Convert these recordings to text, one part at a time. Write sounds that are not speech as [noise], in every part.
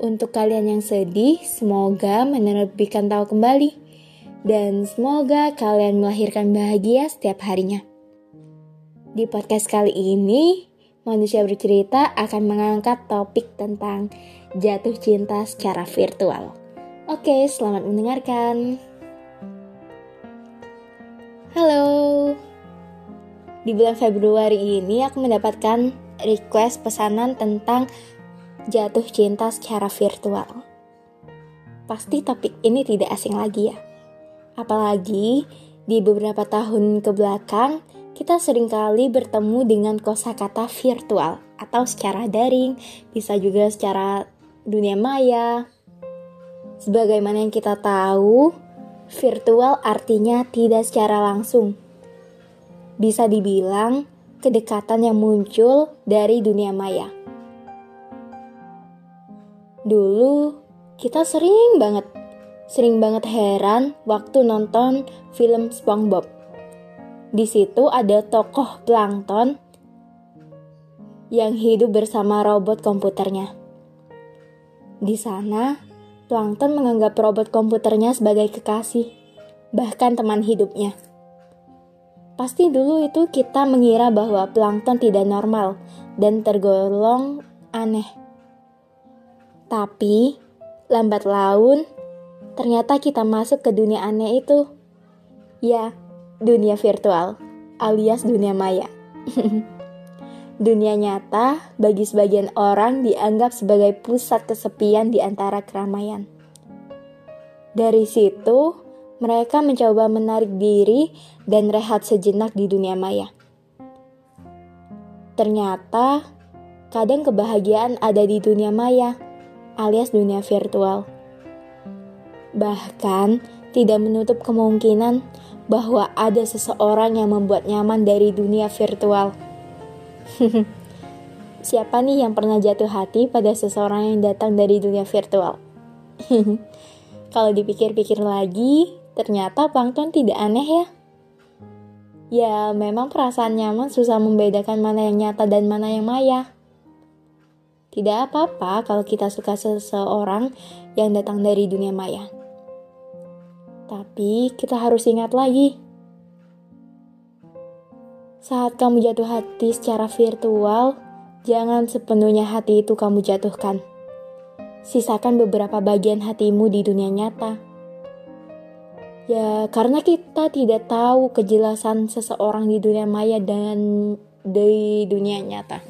Untuk kalian yang sedih, semoga menerbitkan tahu kembali. Dan semoga kalian melahirkan bahagia setiap harinya. Di podcast kali ini, manusia bercerita akan mengangkat topik tentang jatuh cinta secara virtual. Oke, selamat mendengarkan. Halo. Di bulan Februari ini aku mendapatkan request pesanan tentang jatuh cinta secara virtual. Pasti topik ini tidak asing lagi ya. Apalagi di beberapa tahun ke belakang, kita sering kali bertemu dengan kosakata virtual atau secara daring, bisa juga secara dunia maya. Sebagaimana yang kita tahu, virtual artinya tidak secara langsung, bisa dibilang kedekatan yang muncul dari dunia maya. Dulu kita sering banget, sering banget heran waktu nonton film SpongeBob. Di situ ada tokoh plankton yang hidup bersama robot komputernya. Di sana, plankton menganggap robot komputernya sebagai kekasih, bahkan teman hidupnya. Pasti dulu itu kita mengira bahwa plankton tidak normal dan tergolong aneh. Tapi, lambat laun, ternyata kita masuk ke dunia aneh itu. Ya, dunia virtual, alias dunia maya. [laughs] dunia nyata bagi sebagian orang dianggap sebagai pusat kesepian di antara keramaian. Dari situ, mereka mencoba menarik diri dan rehat sejenak di dunia maya. Ternyata, kadang kebahagiaan ada di dunia maya, alias dunia virtual. Bahkan, tidak menutup kemungkinan bahwa ada seseorang yang membuat nyaman dari dunia virtual. [laughs] Siapa nih yang pernah jatuh hati pada seseorang yang datang dari dunia virtual? [laughs] Kalau dipikir-pikir lagi, Ternyata plankton tidak aneh ya. Ya, memang perasaan nyaman susah membedakan mana yang nyata dan mana yang maya. Tidak apa-apa kalau kita suka seseorang yang datang dari dunia maya. Tapi kita harus ingat lagi. Saat kamu jatuh hati secara virtual, jangan sepenuhnya hati itu kamu jatuhkan. Sisakan beberapa bagian hatimu di dunia nyata Ya, karena kita tidak tahu kejelasan seseorang di dunia maya dan di dunia nyata.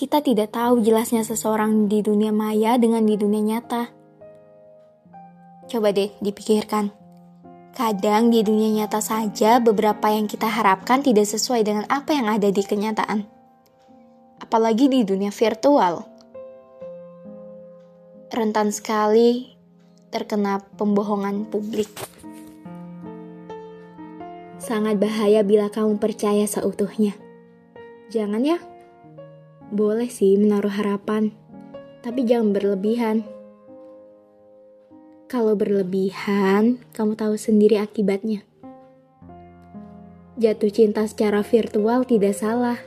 Kita tidak tahu jelasnya seseorang di dunia maya dengan di dunia nyata. Coba deh dipikirkan. Kadang di dunia nyata saja beberapa yang kita harapkan tidak sesuai dengan apa yang ada di kenyataan. Apalagi di dunia virtual. Rentan sekali terkena pembohongan publik. Sangat bahaya bila kamu percaya seutuhnya. Jangan ya. Boleh sih menaruh harapan, tapi jangan berlebihan. Kalau berlebihan, kamu tahu sendiri akibatnya. Jatuh cinta secara virtual tidak salah.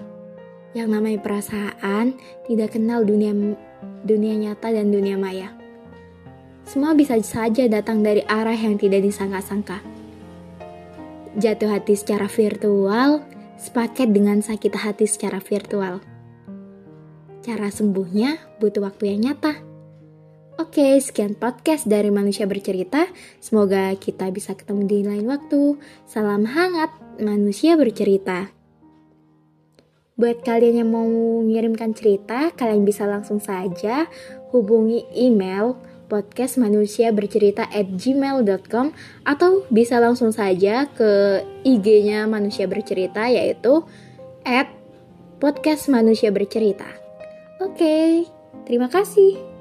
Yang namanya perasaan tidak kenal dunia dunia nyata dan dunia maya. Semua bisa saja datang dari arah yang tidak disangka-sangka. Jatuh hati secara virtual sepaket dengan sakit hati secara virtual. Cara sembuhnya butuh waktu yang nyata. Oke, sekian podcast dari Manusia Bercerita. Semoga kita bisa ketemu di lain waktu. Salam hangat, Manusia Bercerita. Buat kalian yang mau mengirimkan cerita, kalian bisa langsung saja hubungi email podcast manusia bercerita at gmail.com atau bisa langsung saja ke IG-nya manusia bercerita yaitu at podcast bercerita. Oke, terima kasih.